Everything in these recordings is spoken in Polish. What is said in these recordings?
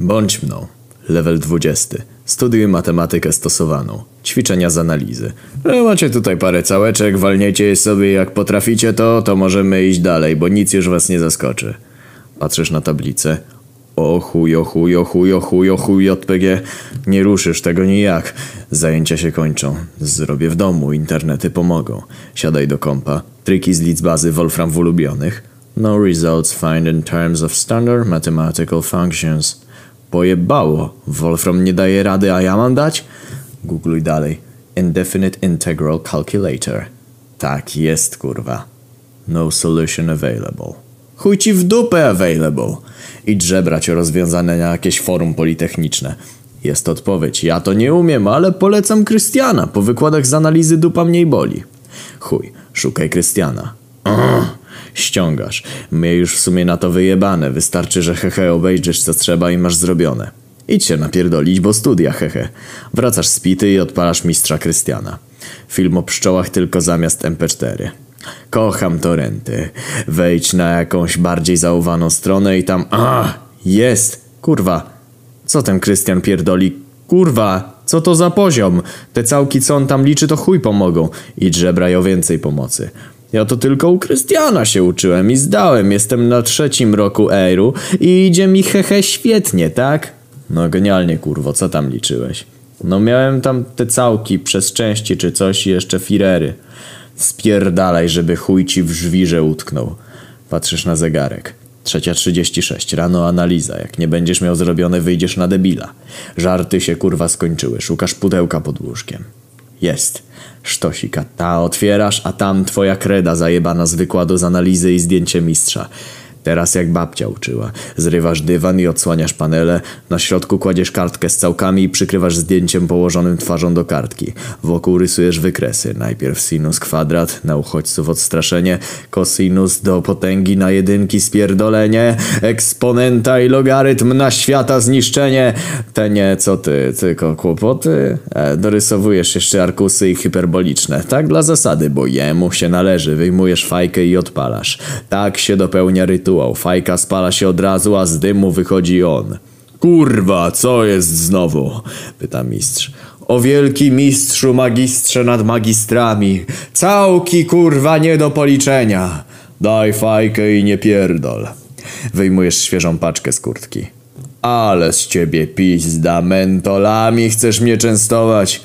Bądź mną. Level 20. Studiuj matematykę stosowaną. Ćwiczenia z analizy. E, macie tutaj parę całeczek, walniecie je sobie jak potraficie to, to możemy iść dalej, bo nic już was nie zaskoczy. Patrzysz na tablicę. O chuj, o chuj, o chuj, o chuj, o chuj, JPG. Nie ruszysz tego nijak. Zajęcia się kończą. Zrobię w domu, internety pomogą. Siadaj do kompa. Triki z bazy Wolfram w ulubionych. No results find in terms of standard mathematical functions. Pojebało. Wolfram nie daje rady, a ja mam dać? Googluj dalej. Indefinite Integral Calculator. Tak jest, kurwa. No solution available. Chuj ci w dupę available. Idź żebrać o rozwiązane na jakieś forum politechniczne. Jest odpowiedź. Ja to nie umiem, ale polecam Krystiana. Po wykładach z analizy dupa mniej boli. Chuj, szukaj Krystiana. Ściągasz. Mnie już w sumie na to wyjebane. Wystarczy, że hehe obejrzysz co trzeba i masz zrobione. Idź się napierdolić, bo studia hehe. Wracasz z pity i odpalasz mistrza Krystiana. Film o pszczołach tylko zamiast MP4. Kocham torenty. Wejdź na jakąś bardziej zauwaną stronę i tam... A, jest! Kurwa. Co ten Krystian pierdoli? Kurwa, co to za poziom? Te całki, co on tam liczy, to chuj pomogą. Idź żebraj o więcej pomocy. Ja to tylko u Krystiana się uczyłem i zdałem. Jestem na trzecim roku Eiru i idzie mi hehe świetnie, tak? No genialnie, kurwo, co tam liczyłeś? No miałem tam te całki przez części czy coś i jeszcze firery. Spierdalaj, żeby chuj ci w żwirze utknął. Patrzysz na zegarek. Trzecia trzydzieści sześć. Rano analiza. Jak nie będziesz miał zrobione, wyjdziesz na debila. Żarty się kurwa skończyły. Szukasz pudełka pod łóżkiem. Jest. Sztosika. Ta otwierasz, a tam twoja kreda zajebana z wykładu z analizy i zdjęcie mistrza. Teraz jak babcia uczyła. Zrywasz dywan i odsłaniasz panele. Na środku kładziesz kartkę z całkami i przykrywasz zdjęciem położonym twarzą do kartki. Wokół rysujesz wykresy. Najpierw sinus kwadrat, na uchodźców odstraszenie, kosinus do potęgi na jedynki spierdolenie, eksponenta i logarytm na świata zniszczenie. Te nie, co ty, tylko kłopoty? E, dorysowujesz jeszcze arkusy i hyperboliczne. Tak dla zasady, bo jemu się należy. Wyjmujesz fajkę i odpalasz. Tak się dopełnia rytuał. Fajka spala się od razu, a z dymu wychodzi on. Kurwa, co jest znowu? Pyta mistrz. O wielki mistrzu magistrze nad magistrami. Całki kurwa nie do policzenia. Daj fajkę i nie pierdol. Wyjmujesz świeżą paczkę z kurtki. Ale z ciebie pizda mentolami chcesz mnie częstować.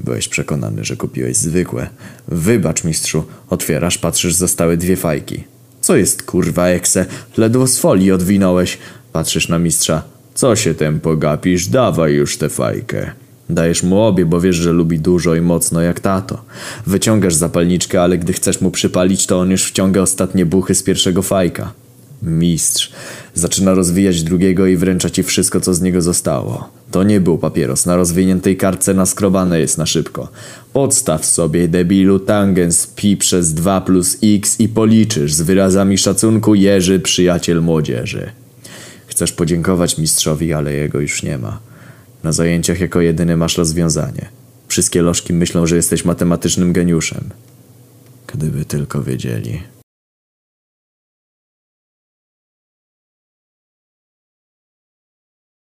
Byłeś przekonany, że kupiłeś zwykłe. Wybacz, mistrzu. Otwierasz, patrzysz, zostały dwie fajki. Co jest kurwa ekse? Ledwo z folii odwinąłeś. Patrzysz na mistrza. Co się tem pogapisz? Dawaj już tę fajkę. Dajesz mu obie, bo wiesz, że lubi dużo i mocno jak tato. Wyciągasz zapalniczkę, ale gdy chcesz mu przypalić, to on już wciąga ostatnie buchy z pierwszego fajka. Mistrz. Zaczyna rozwijać drugiego i wręcza ci wszystko, co z niego zostało. To nie był papieros. Na rozwiniętej kartce naskrobane jest na szybko. Podstaw sobie, debilu, tangens pi przez 2 plus x i policzysz z wyrazami szacunku Jerzy, przyjaciel młodzieży. Chcesz podziękować mistrzowi, ale jego już nie ma. Na zajęciach jako jedyny masz rozwiązanie. Wszystkie lożki myślą, że jesteś matematycznym geniuszem. Gdyby tylko wiedzieli.